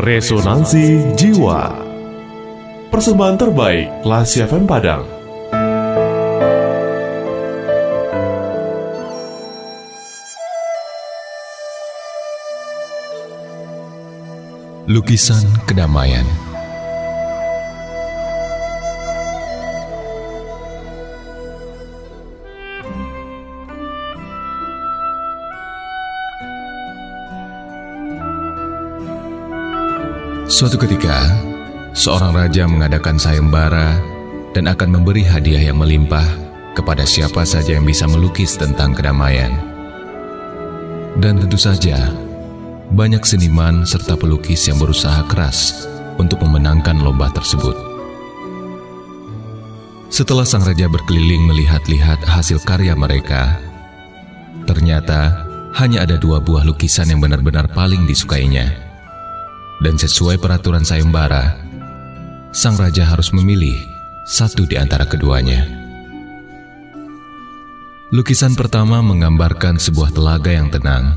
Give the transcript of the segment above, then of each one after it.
Resonansi Jiwa. Persembahan terbaik Lasi FM Padang. Lukisan Kedamaian Suatu ketika, seorang raja mengadakan sayembara dan akan memberi hadiah yang melimpah kepada siapa saja yang bisa melukis tentang kedamaian. Dan tentu saja, banyak seniman serta pelukis yang berusaha keras untuk memenangkan lomba tersebut. Setelah sang raja berkeliling melihat-lihat hasil karya mereka, ternyata hanya ada dua buah lukisan yang benar-benar paling disukainya dan sesuai peraturan sayembara, sang raja harus memilih satu di antara keduanya. Lukisan pertama menggambarkan sebuah telaga yang tenang.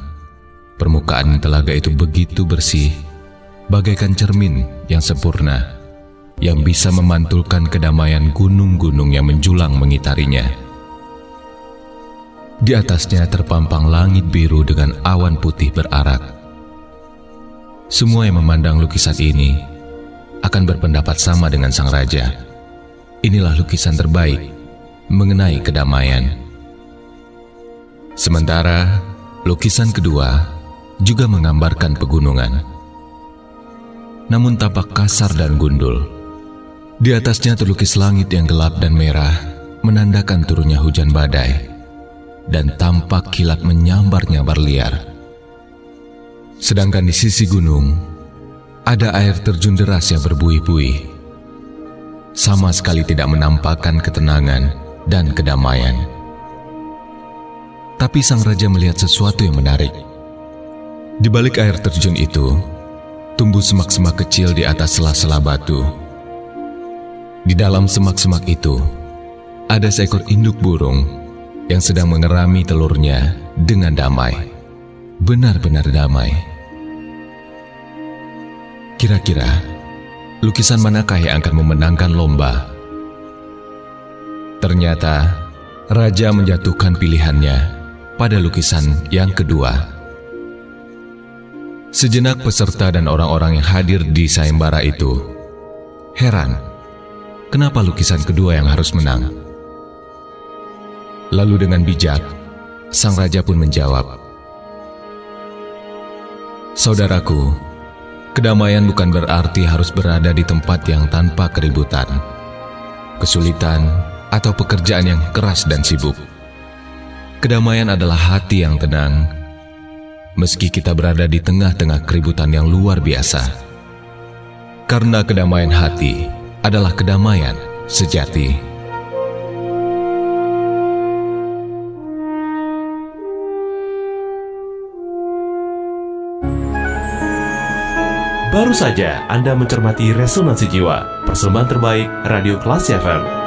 Permukaan telaga itu begitu bersih, bagaikan cermin yang sempurna, yang bisa memantulkan kedamaian gunung-gunung yang menjulang mengitarinya. Di atasnya terpampang langit biru dengan awan putih berarak semua yang memandang lukisan ini akan berpendapat sama dengan sang raja. Inilah lukisan terbaik mengenai kedamaian. Sementara lukisan kedua juga menggambarkan pegunungan. Namun tampak kasar dan gundul. Di atasnya terlukis langit yang gelap dan merah menandakan turunnya hujan badai dan tampak kilat menyambar-nyambar liar. Sedangkan di sisi gunung, ada air terjun deras yang berbuih-buih. Sama sekali tidak menampakkan ketenangan dan kedamaian. Tapi sang raja melihat sesuatu yang menarik. Di balik air terjun itu, tumbuh semak-semak kecil di atas sela-sela batu. Di dalam semak-semak itu, ada seekor induk burung yang sedang mengerami telurnya dengan damai. Benar-benar damai. Kira-kira lukisan manakah yang akan memenangkan lomba? Ternyata raja menjatuhkan pilihannya pada lukisan yang kedua. Sejenak peserta dan orang-orang yang hadir di sayembara itu heran, kenapa lukisan kedua yang harus menang? Lalu dengan bijak, sang raja pun menjawab, Saudaraku, Kedamaian bukan berarti harus berada di tempat yang tanpa keributan, kesulitan, atau pekerjaan yang keras dan sibuk. Kedamaian adalah hati yang tenang, meski kita berada di tengah-tengah keributan yang luar biasa. Karena kedamaian hati adalah kedamaian sejati. Baru saja Anda mencermati Resonansi Jiwa, persembahan terbaik Radio Kelas FM.